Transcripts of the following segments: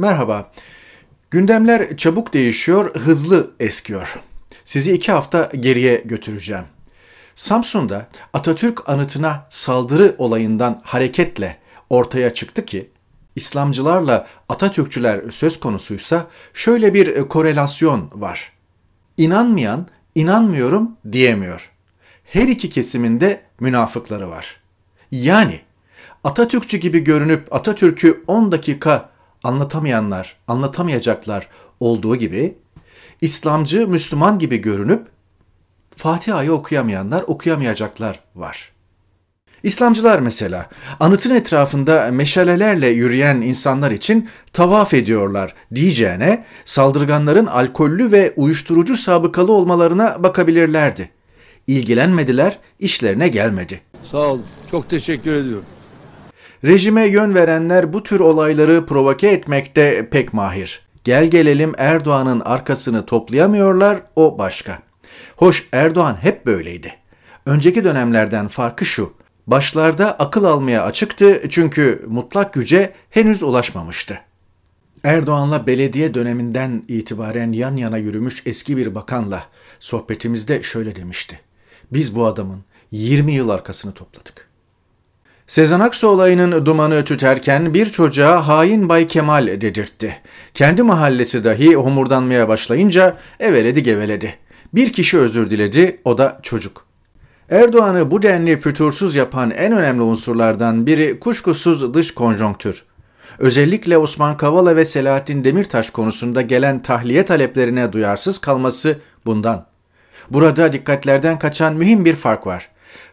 Merhaba. Gündemler çabuk değişiyor, hızlı eskiyor. Sizi iki hafta geriye götüreceğim. Samsun'da Atatürk anıtına saldırı olayından hareketle ortaya çıktı ki, İslamcılarla Atatürkçüler söz konusuysa şöyle bir korelasyon var. İnanmayan, inanmıyorum diyemiyor. Her iki kesiminde münafıkları var. Yani Atatürkçü gibi görünüp Atatürk'ü 10 dakika anlatamayanlar, anlatamayacaklar olduğu gibi İslamcı, Müslüman gibi görünüp Fatiha'yı okuyamayanlar, okuyamayacaklar var. İslamcılar mesela anıtın etrafında meşalelerle yürüyen insanlar için tavaf ediyorlar diyeceğine saldırganların alkollü ve uyuşturucu sabıkalı olmalarına bakabilirlerdi. İlgilenmediler, işlerine gelmedi. Sağ olun. Çok teşekkür ediyorum. Rejime yön verenler bu tür olayları provoke etmekte pek mahir. Gel gelelim Erdoğan'ın arkasını toplayamıyorlar, o başka. Hoş Erdoğan hep böyleydi. Önceki dönemlerden farkı şu, başlarda akıl almaya açıktı çünkü mutlak güce henüz ulaşmamıştı. Erdoğan'la belediye döneminden itibaren yan yana yürümüş eski bir bakanla sohbetimizde şöyle demişti. Biz bu adamın 20 yıl arkasını topladık. Sezen Aksu olayının dumanı tüterken bir çocuğa hain Bay Kemal dedirtti. Kendi mahallesi dahi homurdanmaya başlayınca eveledi geveledi. Bir kişi özür diledi, o da çocuk. Erdoğan'ı bu denli fütursuz yapan en önemli unsurlardan biri kuşkusuz dış konjonktür. Özellikle Osman Kavala ve Selahattin Demirtaş konusunda gelen tahliye taleplerine duyarsız kalması bundan. Burada dikkatlerden kaçan mühim bir fark var.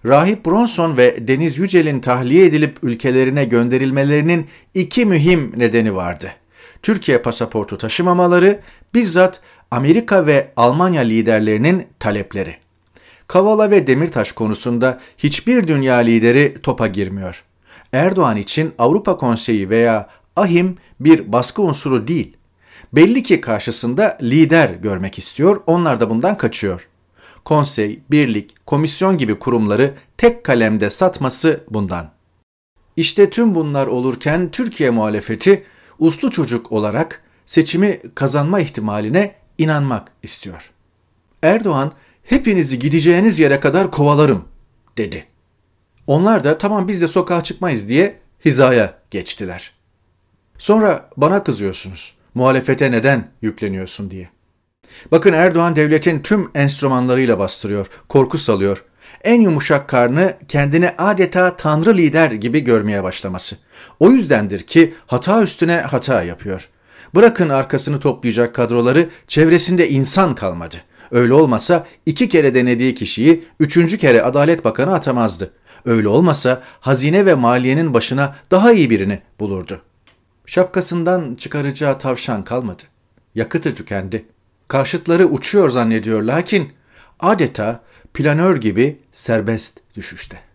Rahip Bronson ve Deniz Yücel'in tahliye edilip ülkelerine gönderilmelerinin iki mühim nedeni vardı. Türkiye pasaportu taşımamaları, bizzat Amerika ve Almanya liderlerinin talepleri. Kavala ve Demirtaş konusunda hiçbir dünya lideri topa girmiyor. Erdoğan için Avrupa Konseyi veya AHİM bir baskı unsuru değil. Belli ki karşısında lider görmek istiyor, onlar da bundan kaçıyor konsey, birlik, komisyon gibi kurumları tek kalemde satması bundan. İşte tüm bunlar olurken Türkiye muhalefeti uslu çocuk olarak seçimi kazanma ihtimaline inanmak istiyor. Erdoğan hepinizi gideceğiniz yere kadar kovalarım dedi. Onlar da tamam biz de sokağa çıkmayız diye hizaya geçtiler. Sonra bana kızıyorsunuz. Muhalefete neden yükleniyorsun diye. Bakın Erdoğan devletin tüm enstrümanlarıyla bastırıyor, korku salıyor. En yumuşak karnı kendini adeta tanrı lider gibi görmeye başlaması. O yüzdendir ki hata üstüne hata yapıyor. Bırakın arkasını toplayacak kadroları çevresinde insan kalmadı. Öyle olmasa iki kere denediği kişiyi üçüncü kere Adalet Bakanı atamazdı. Öyle olmasa hazine ve maliyenin başına daha iyi birini bulurdu. Şapkasından çıkaracağı tavşan kalmadı. Yakıtı tükendi. Karşıtları uçuyor zannediyor lakin adeta planör gibi serbest düşüşte.